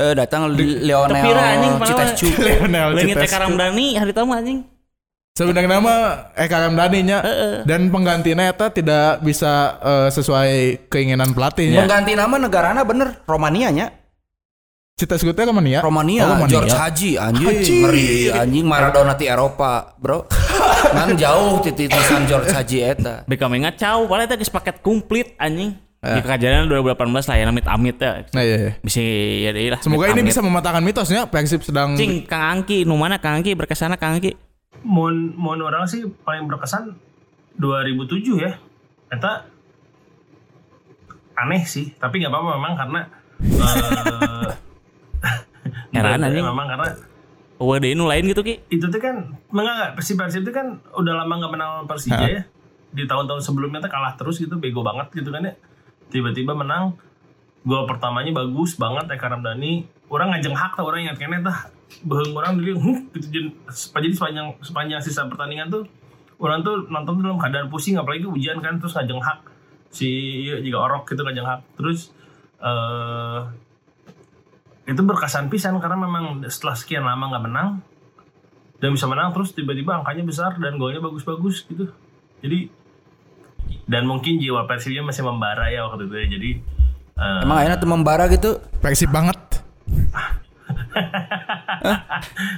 Eh datang Lionel Tepira anjing Citescu. Lionel. Eka Ramdhani hari tahu anjing. Sebenarnya nama Eka Ramdhani nya dan penggantinya eta tidak bisa eh, sesuai keinginan pelatihnya. Pengganti nama negarana bener Romania nya. Cita sekutnya ke mana ya? Romania, Oh, Romania. George Haji anjing Haji. ngeri anjing Maradona ti Eropa bro kan jauh titisan George Haji eta Beka menga cau, padahal itu geus paket komplit anjing. Di kejadian 2018 lah ya amit-amit ya. Nah, iya, iya. Bisa ya deh lah. Semoga ini bisa mematahkan mitosnya Persib sedang Cing, Kang Angki, nu mana Kang Angki berkesana Kang Angki? Mun mun orang sih paling berkesan 2007 ya. Eta aneh sih, tapi nggak apa-apa memang karena eh Heran anjing. memang karena Oh, ada nu lain gitu Ki. itu tuh kan enggak enggak Persib Persib itu kan udah lama nggak menang Persija ya. Di tahun-tahun sebelumnya tuh kalah terus gitu, bego banget gitu kan ya. Tiba-tiba menang. Gol pertamanya bagus banget Eka Ramdhani. Orang ngajeng hak tah orang ingat kene tah. Beheung orang dulu huh, gitu jadi sepanjang sepanjang sisa pertandingan tuh orang tuh nonton tuh dalam keadaan pusing apalagi ujian kan terus ngajeng hak si juga orok gitu ngajeng hak terus eh itu berkesan pisan karena memang setelah sekian lama nggak menang dan bisa menang terus tiba-tiba angkanya besar dan golnya bagus-bagus gitu jadi dan mungkin jiwa Persibnya masih membara ya waktu itu ya jadi eh, emang akhirnya tuh membara gitu Persib banget.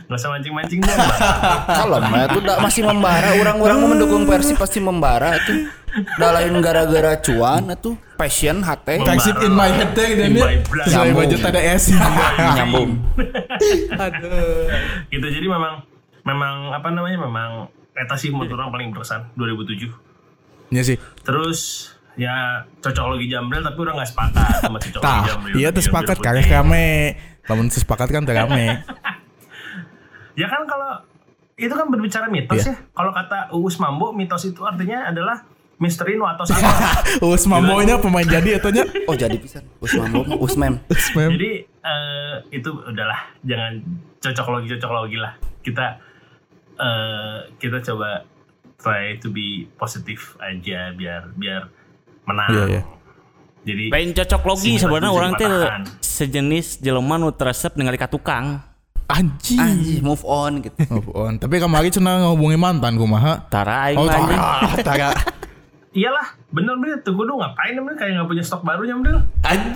nggak usah mancing-mancing dong Bang. kalau mah itu masih membara orang-orang mau mendukung Persib pasti membara tuh Dah lain gara-gara cuan itu passion hati Persib in my head ya. blood. Sesuai Nyambung. budget ada S. nyambung gitu jadi memang memang apa namanya memang eta sih menurut orang paling berkesan 2007 Iya sih. terus ya cocok logi jambril tapi orang nggak sepakat sama cocok logi Tah, jambril iya tuh sepakat kagak rame. Lamun sepakat kan teu rame. Ya kan kalau itu kan berbicara mitos Iya. ya. Kalau kata Uus Mambo, mitos itu artinya adalah misteri nu atos apa. Us mambonya pemain jadi atunya. oh jadi pisan Usmam Usmem Spam. Jadi eh, itu udahlah, jangan cocok logi cocok logi lah. Kita eh, kita coba try to be positif aja biar biar menang. Iya, iya. Jadi Lain cocok logi sebenarnya orang teh sejenis jelema nu teresep ningali ka tukang. Anjing. anjing move on gitu Move on. Tapi kemarin cenah ngehubungi mantan kumaha. Tara aing Oh, mah anjing. tara. Tara. iyalah, bener bener tuh kudu ngapain bener kayak nggak punya stok baru nyambil.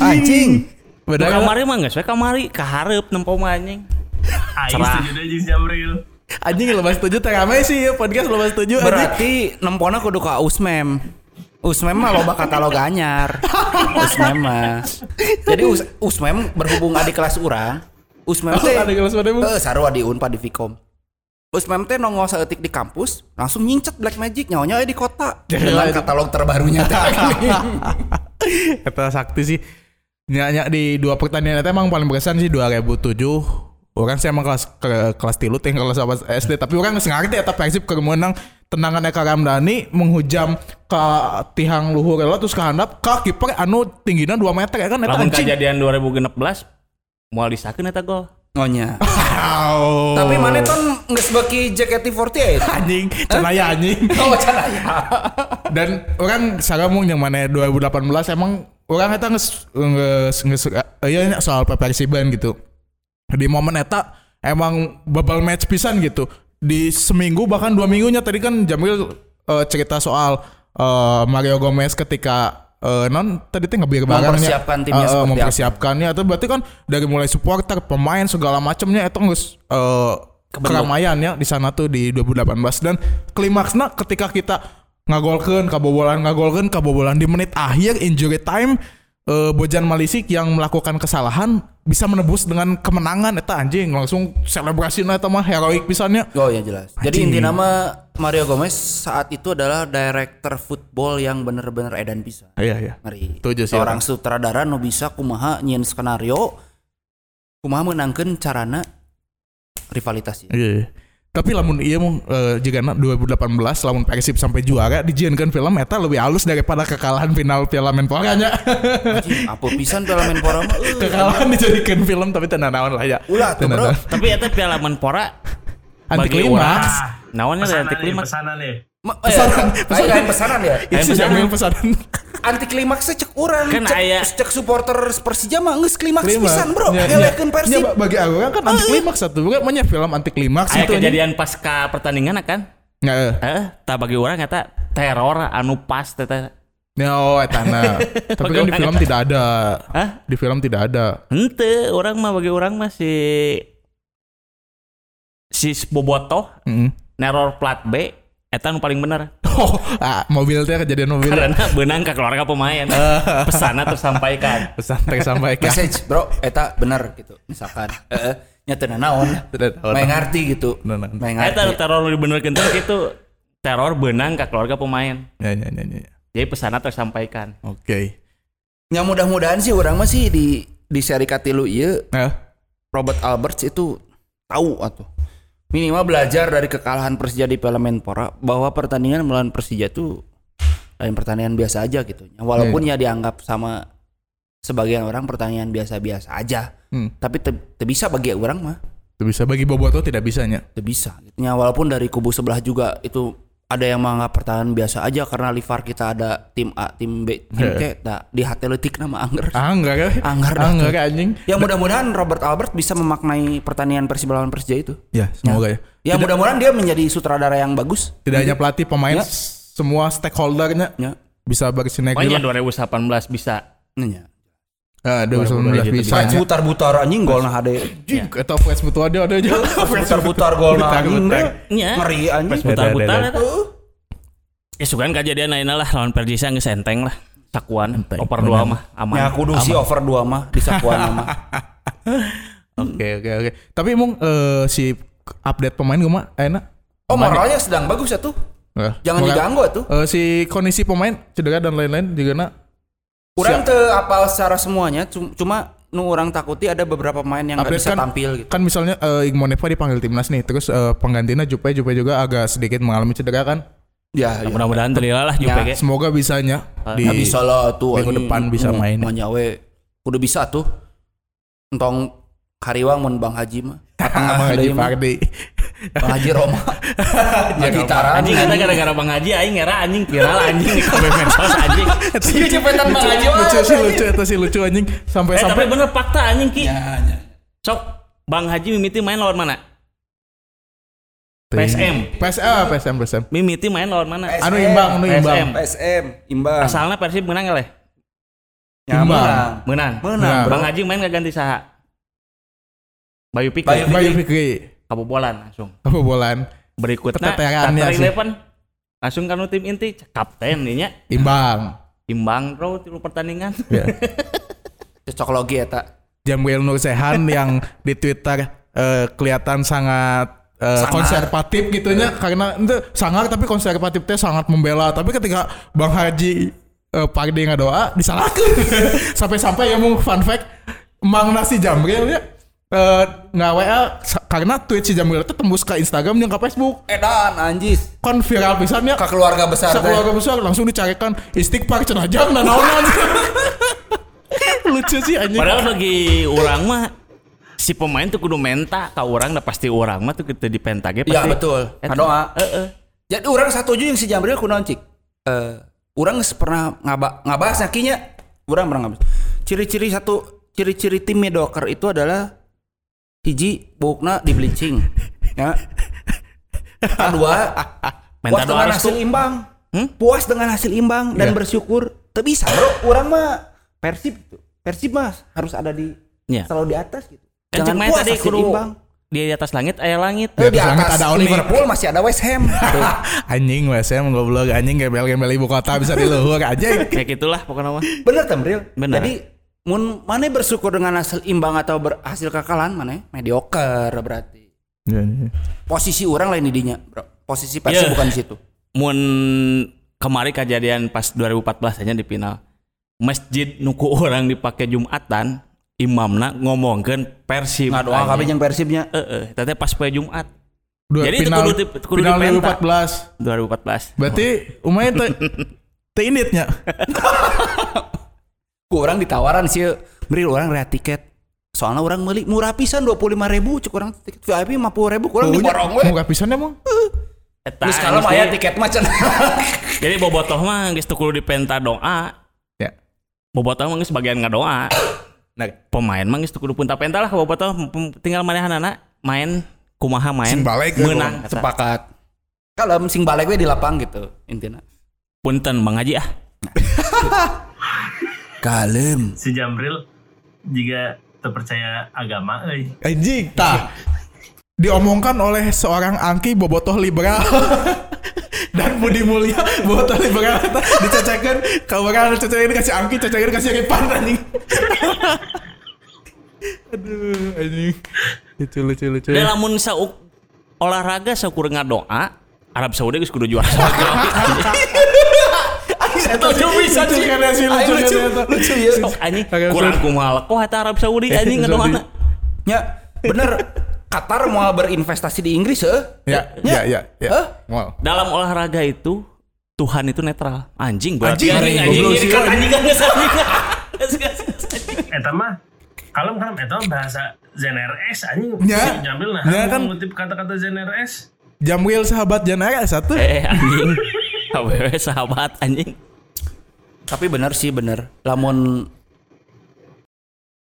anjing Beda Da kamari mah geus we kamari kahareup nempo mah anjing. Aing setuju deh jeung Jamril. Anjing lepas setuju teh rame sih ya podcast lepas setuju anjing. berarti nempona kudu ka Usmem Usmem mah loba katalog anyar Usmem mah jadi Us Usmem berhubung adik kelas urang Usmem teh Ada kelas pada Eh, sarua di Unpad di Vkom. Usmem teh nongol saeutik di kampus, langsung nyincet Black Magic nyawanya di kota dengan katalog terbarunya teh. Kata sakti sih. Nyanyi di dua pertandingan itu emang paling berkesan sih 2007 Orang sih emang kelas ke, kelas tilu teh kelas apa SD tapi orang nggak ngerti eta Persib keur menang tendangan Eka Ramdhani menghujam ke tihang luhur lah terus ke handap ke kiper anu tingginya 2 meter ya kan eta Lamun anjing. kejadian 2016 moal disakeun eta gol. Ngonya. Au. Tapi mana kan geus beki JKT48. anjing, cenaya anjing. Oh, canaya. Dan orang saremung yang mana 2018 emang orang eta nges nges nges iya nya soal Persiban gitu. Di momen eta emang bubble match pisan gitu. Di seminggu bahkan dua minggunya tadi kan Jamil eh, cerita soal eh, Mario Gomez ketika eh, non tadi teh ngebir barangnya Mempersiapkan timnya seperti mempersiapkannya. Atau berarti kan dari mulai supporter pemain segala macamnya itu nges eh, keramaian ya di sana tuh di 2018 dan klimaksnya ketika kita ngagolkeun kabobolan ngagolkeun kabobolan di menit akhir injury time eh, Bojan Malisik yang melakukan kesalahan bisa menebus dengan kemenangan eta anjing langsung selebrasi eta mah heroik pisannya Oh ya jelas. Jadi Anjing. inti nama Mario Gomez saat itu adalah director football yang bener-bener edan bisa. iya iya Ngeri. Setuju sih, Seorang sutradara nu bisa kumaha nyin skenario kumaha menangkan carana rivalitas iya iya. Tapi lamun iya mau eh, jika 2018 lamun Persib sampai juara dijieunkeun film eta lebih halus daripada kekalahan final Piala Menpora nya apa pisan Piala Menpora mah kekalahan dijadikan film tapi tenan naon lah ya Ulah tuh, bro. Tapi eta Piala Menpora anti klimaks naonnya anti klimaks. pesanan nih. Ma- eh, ayo pesanan ya. itu pesanan. Jamil pesanan anti klimaksnya cek orang Kan cek, aya- cek supporter Persija mah geus klimaks pisan bro Ya, ngelekeun ya. Persib Ya, bagi aku kan anti klimaks satu. Bukan banyak film anti klimaks gitu. kejadian pasca pertandingan kan Nggak, eh. eh tak bagi orang kata teror anu pas teh Ya, oh, etana. Tapi Bagi kan di film tidak ada. Hah? Di film tidak ada. Ente orang mah bagi orang masih si Bobotoh Mm. neror plat B eta nu paling bener Oh, ah, mobil teh kejadian mobil. karena benang ke keluarga pemain. Pesannya tersampaikan. Pesan tersampaikan. message bro eta bener gitu misalkan heeh nya teu naon. Main ngarti gitu. Main eta ngarti. nu teror gitu teror benang ke keluarga pemain. Ya, ya, ya, ya. jadi pesannya tersampaikan. Oke. ya mudah-mudahan sih orang masih di di seri katilu ieu Nah, Robert Alberts itu tahu atau minimal belajar dari kekalahan Persija di Piala Menpora bahwa pertandingan melawan Persija itu lain pertandingan biasa aja gitu. Walaupun ya dianggap sama sebagian orang pertandingan biasa-biasa aja, hmm. tapi te, te bisa bagi orang mah, Tuh bisa bagi Boboto tidak bisanya. te bisa. Gitu. Ya, walaupun dari kubu sebelah juga itu ada yang menganggap pertahanan biasa aja karena Livar kita ada tim A, tim B, tim C, nah, di hati letik nama Angger. Ah, enggak kan? Angger dah Ah, kan anjing. Ya mudah-mudahan Robert Albert bisa memaknai pertandingan Persib lawan Persija itu. Ya, semoga ya. Ya mudah-mudahan dia menjadi sutradara yang bagus. Tidak hanya pelatih, pemain, Ya. semua stakeholdernya Ya. bisa bersinergi pokoknya lah. 2018 bisa Nya. Ah, 2019 bisa. Fans butar-butar anjing gol nah hade. Jing, eta Fred betul ada ada aja. Butar-butar gol nah anjing. Ngeri anjing. pas putar-putar Ada, ada, eta. Ya sugan kejadian lainnya lah lawan Persija geus enteng lah. Sakuan bener. dua mah aman. Ya kudu si over 2 mah di sakuan mah. Oke, oke, oke. Tapi emang eh, si update pemain gue mah enak. Oh moralnya sedang bagus ya tuh. Jangan diganggu tuh. eh, si kondisi pemain cedera dan lain-lain juga na Kurang teu apal secara semuanya cum- cuma nu orang takuti ada beberapa pemain yang nggak bisa kan- tampil gitu. kan misalnya eh, Igmo Neva dipanggil timnas nih terus eh, penggantinya Jupe Jupe juga agak sedikit mengalami cedera kan Ya, ya. Mudah-mudahan terlilah lah Ya, Jupe ge. semoga bisanya di Ya bisa lah tuh minggu depan bisa Hmm, main. Manyawe udah bisa tuh. Entong Kariwang mun Bang Haji mah. Bang Haji. Fardi Bang Haji Roma. Ya gitaran. Anjing kata gara-gara Bang Haji aing ngera anjing viral anjing di komen medsos anjing. Iya cepetan Bang Haji lucu sih lucu itu sih lucu anjing sampai Eh tapi sampai bener fakta anjing ki. Ya, ya. Sok Bang Haji mimiti main lawan mana? PSM. PSM PSM PSM Mimiti main lawan mana? Anu imbang anu imbang PSM. Imbang. Asalnya Persib menang ya leh. Ya, Imbang. menang. Menang. Bang Haji main gak ganti saha? Bayu Pikir. Bayu Fikri Kabobolan langsung. apa bolan Berikutnya sih. Eleven langsung kanu tim inti kapten nya. imbang Imbang bro tilu pertandingan. ya. Cocok logi ya tak. Jamil Nur Sehan yang di Twitter eh, kelihatan sangat eh, Sangat. konservatif gitunya karena itu sangat tapi konservatifnya sangat membela tapi ketika Bang Haji eh, Pardi doa disalahkan sampai-sampai ya mau fun fact Mang Nasi Jamil ya eh, nggak WA karena tweet si Jamil itu tembus ke Instagram yang ke Facebook Edan anjis. kan viral pisannya Ke keluarga besar teh. keluarga besar langsung dicarikan istighfar cenajang dan naonan lucu sih anjing Padahal bagi orang mah si pemain tuh kudu menta ka orang dah pasti orang mah tuh kita di penta ge Ya pasti. betul. Eta. Ngadoa. Heeh. Jadi orang satu yang si Jambril kunaon cik. Eh, orang geus pernah ngaba ngabahas nakinya. Orang pernah ngabahas. Ciri-ciri satu ciri-ciri tim mediocre itu adalah hiji bukna di bleaching. ya. Kedua, puas doa dengan hasil imbang. Hmm? Puas dengan hasil imbang dan Iya. bersyukur. Tapi bisa bro, orang mah Persib gitu. Persib mah harus ada di Iya. selalu di atas gitu. Kan cek Jangan main puas tadi hasil kudu imbang. di atas langit aya langit. Eh, di atas langit ada Oliver. Liverpool masih ada West Ham. Anjing WSM goblok anjing gembel-gembel ibu kota bisa di luhur aja Kayak gitulah pokoknya mah. Bener Tamril. Bener. Jadi mun mana bersyukur dengan hasil imbang atau berhasil kekalahan mana mediocre berarti. Posisi orang lain di dinya, Bro. Posisi Persib Iya. bukan di situ. Mun kemarin kejadian pas 2014 aja di final. Masjid nuku orang dipakai Jumatan, imamna ngomongkeun Persib. Nggak doang kabeh jeung Persibnya. Heeh, tadi pas poe Jumat Dua, Jadi itu final, kudu di- kudu final dipenta. 2014 2014. berarti lumayan te te initnya Ku orang ditawaran sih, beri orang rea tiket. Soalnya orang beli murah pisan 25 ribu, cuk orang tiket VIP 50 ribu, kurang diborong we. muka pisan emang Eta Terus kalau geus maya di- tiket macam Jadi bobotoh mah geus teu kudu dipenta doa. bobotoh mah geus bagian ngadoa. Nah, Pemain mah geus kudu punta penta lah bobotoh tinggal manehanana main kumaha main Sing balik, menang. Sepakat. Kalau sing balik we di lapang gitu intinya. Punten Bang Haji ah. Kalem. Si Jambril jika terpercaya agama euy. anjing tah. Diomongkan oleh seorang angki bobotoh liberal. Dan Budi Mulya bobotoh liberal tah dicecekeun ka urang cecekeun kasih angki cecekeun kasih ripan anjing. Aduh anjing. Lucu lucu lucu. Da lamun sauk olahraga saukur ngadoa Arab Saudi geus kudu juara Eta sih bisa sih kan sih lucu lucu, lucu ya. Sok anjing kurang kumaha kok eta Arab Saudi anjing ngadoana. Ya, bener. Qatar mau berinvestasi di Inggris eh? Ya, ya, ya, ya. Wow. Dalam olahraga itu Tuhan itu netral. Anjing berarti Anjing, anjing anjing kan anjing. anjing kan geus anjing. Eta mah kalem kalem eta mah bahasa ZNRS anjing Ya. Jambril nah Ya, kan. mengutip kata-kata ZNRS Jamwil sahabat Janaya satu. Eh anjing. Awewe sahabat anjing. Tapi bener sih bener. Lamun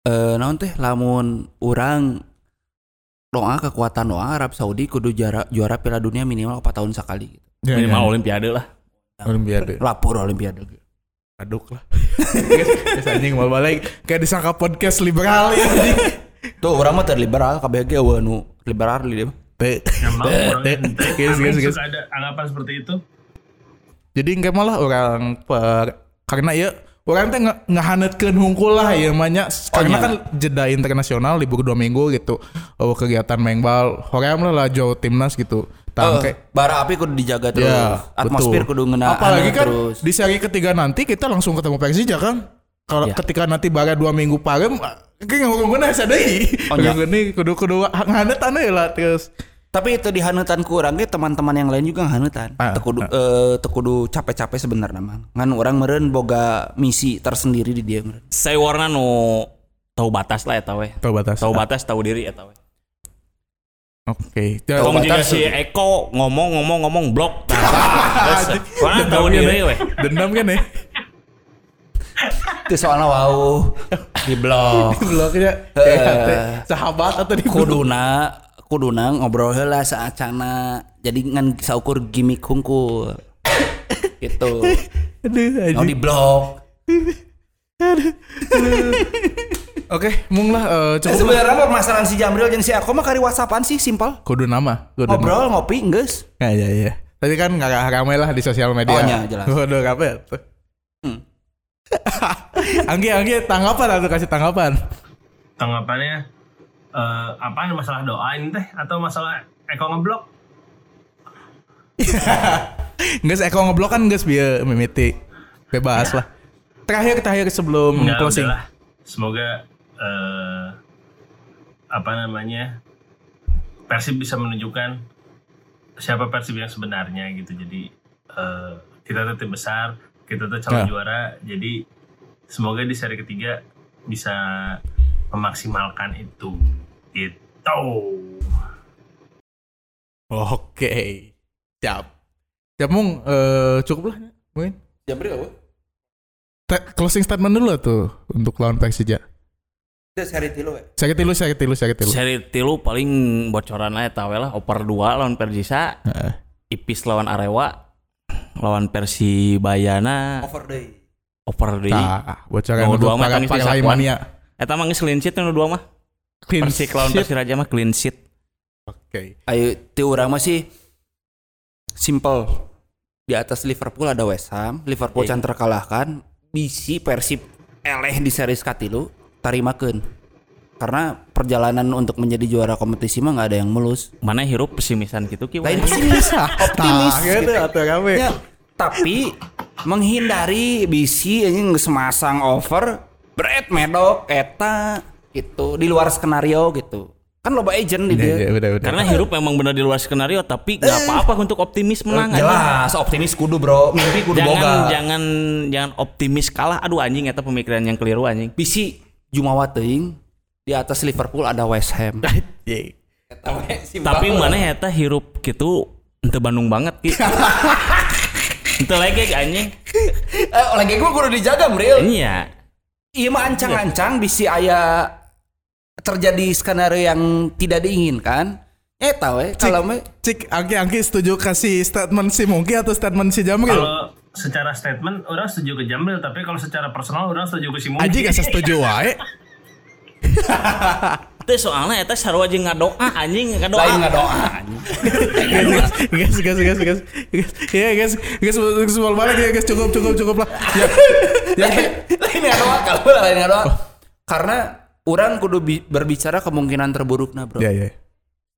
eh naon teh lamun orang doa kekuatan doa Arab Saudi kudu juara juara Piala Dunia minimal 4 tahun sekali gitu. Ya, Minimal ya. olimpiade lah. Olimpiade. Lapor olimpiade gitu. Aduk lah. Guys anjing mau balik kayak disangka podcast liberal ya anjing. Tuh orang mah terliberal KBG eueuh nu liberal di dia. emang orang Guys, guys, guys. ada anggapan seperti itu Jadi enggak malah orang per karena ya orang teh ngehanetkeun hungkul lah ya banyak karena nya. kan jeda internasional libur dua minggu gitu oh, kegiatan main bal hoream lah lah jauh timnas gitu Eh, tangke bara api kudu dijaga terus. Ya, Atmosfer betul. kudu ngena Apalagi kan terus. di seri ketiga nanti kita langsung ketemu Persija kan. Kalau Ya. ketika nanti bara dua minggu parem, kayak ngomong asa deui. Oh, ya. Ngomong kudu kudu nganet anu lah terus. Tapi itu dihanutan ku orang ge teman-teman yang lain juga hanutan. Ah, Teu kudu eh, teu kudu capek-capek sebenarnya mah. Ngan orang meureun boga misi tersendiri di dia meureun. Saya warna nu tahu batas lah eta we. Tahu batas. Tahu batas tahu diri eta we. Oke. Tahu Tong jika batas si Eko ngomong-ngomong-ngomong blok. Nah, Warna tahu diri we. Dendam kan ya? Itu soalnya wow di blog. Bloknya Eh. kayak teh, sahabat atau di Kuduna kuduna ngobrol heula saacana. Jadi ngan saukur gimmick hungkul. gitu. Aduh, Mau anjing. di blog. Oke, mung lah eh, Eh, cukup lah. sebenarnya permasalahan si Jamril jeung si Ako mah kari WhatsAppan sih simpel. Kudu nama, kudu nama. Ngobrol ngopi geus. Ya, ya, ya. Tadi kan nggak ramai lah di sosial media. Oh, iya, jelas. Waduh, apa ya? Hmm. Anggi, Anggi, tanggapan atau kasih tanggapan? tanggapannya eh apa masalah doa ini teh atau masalah Eko ngeblok Nggak, Eko ngeblok kan nggak biar mimiti. Bebas lah. Terakhir, terakhir sebelum Enggak, closing. udahlah. semoga eh apa namanya Persib bisa menunjukkan siapa Persib yang sebenarnya gitu jadi eh kita tuh tim besar kita tuh calon Ya. juara jadi semoga di seri ketiga bisa memaksimalkan itu gitu Oke. Siap. Siap, Mung. Eh, cukup lah. Mungkin. Jamril apa? Te- closing statement dulu lah tuh untuk lawan Persija. Seri tilu we. Saya tilu, saya tilu. Seri tilu paling bocoran lah eta we lah oper 2 lawan Persisa, Heeh. Ipis lawan Arewa, lawan Persibayana Over day. oper deui. Nah, bocoran dua para disakuan. mania. Eta mah geus clean sheet nu dua mah. Clean Persik lawan. Persiraja mah clean sheet. Oke. Ayo ti urang mah sih simple. Di atas Liverpool ada West Ham, Liverpool Iya. can terkalahkan, bisi Persib eleh di seri katilu tarimakeun. Karena perjalanan untuk menjadi juara kompetisi mah nggak ada yang mulus. Mana hirup pesimisan gitu ki. Lain pesimis, optimis. Nah, gitu atau rame. Ya, tapi menghindari bisi anjing geus masang over Brad Medok eta gitu di luar skenario gitu. Kan loba agent di Iya, dia. benar, benar. Karena hirup memang benar di luar skenario tapi nggak apa-apa untuk optimis menang. Jelas optimis kudu bro, mimpi kudu Jangan boga. jangan jangan optimis kalah. Aduh anjing eta pemikiran yang keliru anjing. Bisi Jumawa teuing di atas Liverpool ada West Ham. Iya. Tapi mana eta hirup gitu ente Bandung banget ki. ente lagi anjing. eh, lagi gua kudu dijaga Mril. Iya. Iya mah ancang-ancang bisa aya terjadi skenario yang tidak diinginkan. Eh tahu eh kalau mah Cik, Angki Angki setuju kasih statement si Mungki atau statement si Jamril? Kalau secara statement orang setuju ke Jamil, tapi kalau secara personal orang setuju ke si Mungki. Aji gak setuju wae. Itu soalnya eta sarua jeung ngadoa anjing ngadoa. lain ngadoa. guys, guys, guys, guys, guys, ya guys, guys, semua balik ya guys, cukup, cukup, cukup lah. Ya, ya, lain ngadoa kalau lain ngadoa. Karena orang kudu bi- berbicara kemungkinan terburuknya bro. ya, ya,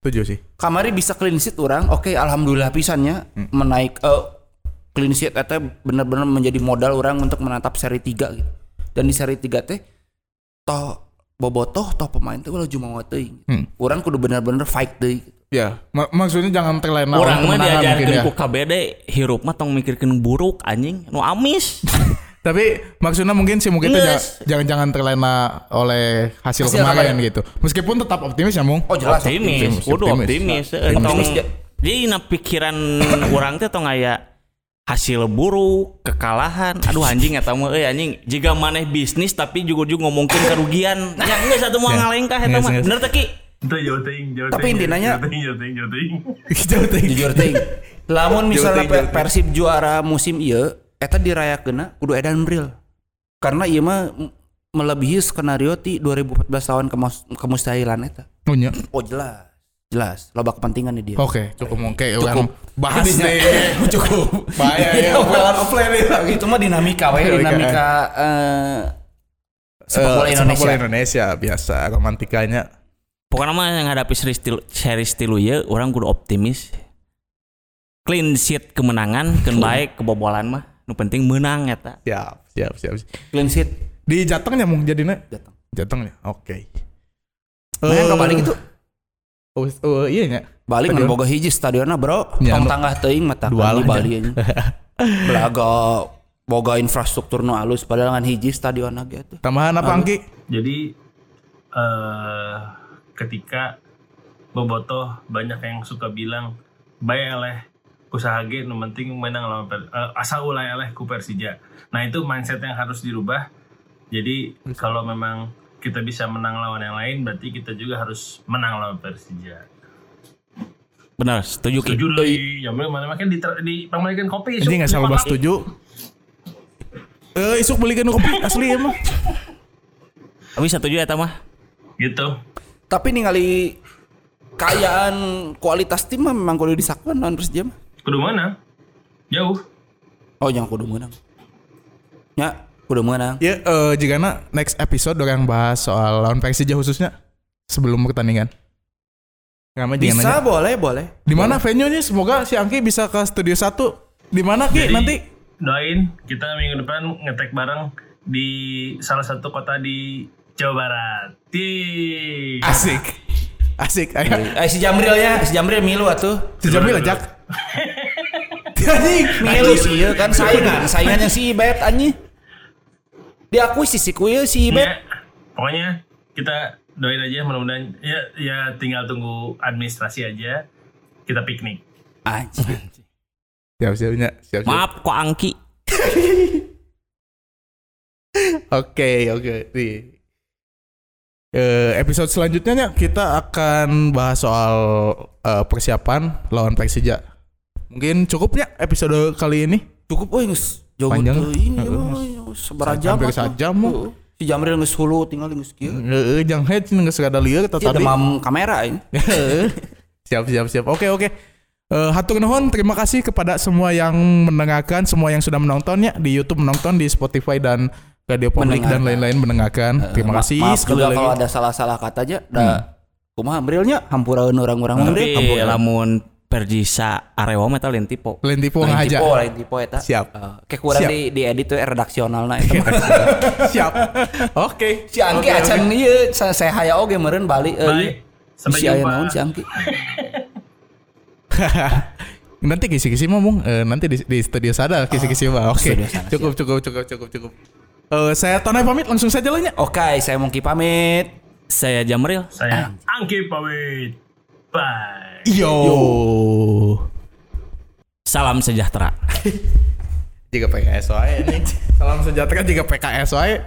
setuju sih. Kamari bisa clean sheet orang, oke alhamdulillah pisannya menaik eh clean sheet eta benar-benar menjadi modal orang untuk menatap seri 3 gitu. Dan di seri 3 teh toh bobotoh toh pemain teh ulah jumawa teuing. Hmm. Orang kudu benar-benar fight deui. gitu. Ya, mak- maksudnya jangan terlena Orang mah diajarkeun ya. ku KBD hirup mah tong mikirkeun buruk anjing nu amis. Tapi maksudnya mungkin sih mungkin tuh jangan-jangan terlena oleh hasil, Hasil kemarin kemarin. gitu. Meskipun tetap optimis ya, Mung. Oh jelas optimis, optimis, kudu optimis. optimis. Eh, Optimis, tong- ya. Jadi na pikiran orang teh tong aya hasil buruk, kekalahan. Aduh anjing eta mah euy anjing. Jika maneh bisnis tapi juga-juga ngomongkeun kerugian. Ya geus atuh mau Ya. ngalengkah eta Nges, mah. nges. Bener teh Ki? Itu jauh ting, jauh Tapi ting, intinya- ting, ting, ting. Ting. jujur teuing. Lamun misalnya Persib juara musim ieu eta dirayakeunna kudu edan real. Karena ieu mah melebihi skenario ti 2014 tahun kemus kemustahilan eta. Oh, nya. Oh jelas. Jelas, loba kepentingan nih dia. Oke, cukup Oke, Cukup. bahas deh. cukup. Bahaya ya, offline offline nih. itu mah dinamika we, Dinamika, dinamika eh sepak bola Eh, Indonesia. Sepak bola Indonesia biasa romantikanya. Pokoknya mah yang hadapi seri stilu, seri stilu ya, orang kudu optimis. Clean sheet kemenangan, keun baik kebobolan mah. Nu penting menang eta. Siap, siap, siap. Clean sheet Di Jateng mung jadinya? datang. Jateng ya. Oke. Nah, yang balik itu Oh, oh iya nya. balik Stadion. ngan boga hiji stadionna bro. Ya, Tong tanggah teuing mata dua di lah, Bali anjing. Belaga boga infrastruktur nu alus padahal ngan hiji stadionna gitu. Tambahan apa Angki? Jadi eh ketika bobotoh banyak yang suka bilang bae eleh usaha ge nu penting menang lawan Per- eh, asa ulah eleh ku Persija. Nah, itu mindset yang harus dirubah. Jadi kalau memang kita bisa menang lawan yang lain berarti kita juga harus menang lawan Persija. Benar, setuju Ki. Setuju deui. Ya mana makin di di kopi. Ini nggak salah bahas setuju. Eh, isuk belikan kopi asli emang. Tapi setuju eta mah. Gitu. Tapi ningali kayaan kualitas tim mah memang kudu disakuan lawan Persija mah. Kudu mana? Jauh. Oh jangan kudu menang. Ya, kudu menang. Ya, eh jika next episode orang bahas soal lawan Persija khususnya sebelum pertandingan. Kami Bisa boleh boleh. Di mana venue-nya? Semoga si Angki bisa ke studio 1. Di mana Ki Jadi, nanti? doain kita minggu depan ngetek bareng di salah satu kota di Jawa Barat. Ti. Asik. Asik. Ayo. Eh si Jamril ya, si Jamril milu atuh. Si Jamil ajak. Anjing, milu sih ieu kan saingan, saingannya si Ibet anjing. Diakuisisi ku ieu si Ibet. Ya, pokoknya kita doain aja mudah-mudahan ya ya tinggal tunggu administrasi aja. Kita piknik. Anjing. Siap siapnya. Siap, siap. Maaf kok Angki. Oke, oke. Di eh, episode selanjutnya Nya, kita akan bahas soal eh, persiapan lawan Persija. Mungkin cukup ya episode kali ini. Cukup geus jauh Panjang. ini Sabaraha jam. Hampir sajam, mah. Si Jamril geus hulu tinggal geus kieu. Heeh, jangan head nggak segala liar Dia tadi. demam kamera ini. siap siap siap. Oke oke. Eh, hatur nuhun, terima kasih kepada semua yang mendengarkan, semua yang sudah menontonnya di YouTube menonton, di Spotify dan Radio Publik dan lain-lain mendengarkan. Terima Ma- kasih Maaf sekali juga lagi. kalau ada salah-salah kata aja. Da kumaha Amrilnya hampuraeun orang-orang. Hampuraeun. lamun Perjisa Arewa mah eta lain tipe. Lain tipe Lain aja. tipe, lain tipe eta. Siap. Eh, kayak kurang Siap. di di edit tuh redaksionalna eta. Siap. Oke. Si Angki acan ieu sa- saya haya oge meureun bali euy. Sampai Si aya jumpa. naon si Angki. nanti kisi-kisi ngomong eh, nanti di, di studio sada kisi-kisi mah. Oke. sana, Cukup cukup cukup cukup cukup. Eh, saya Tonai pamit langsung saja lah. Oke, saya Mungki pamit. Saya Jamril. Saya Angki pamit. Bye. Yo. Salam sejahtera. Jika PKS wae nih. Salam sejahtera jika PKS wae.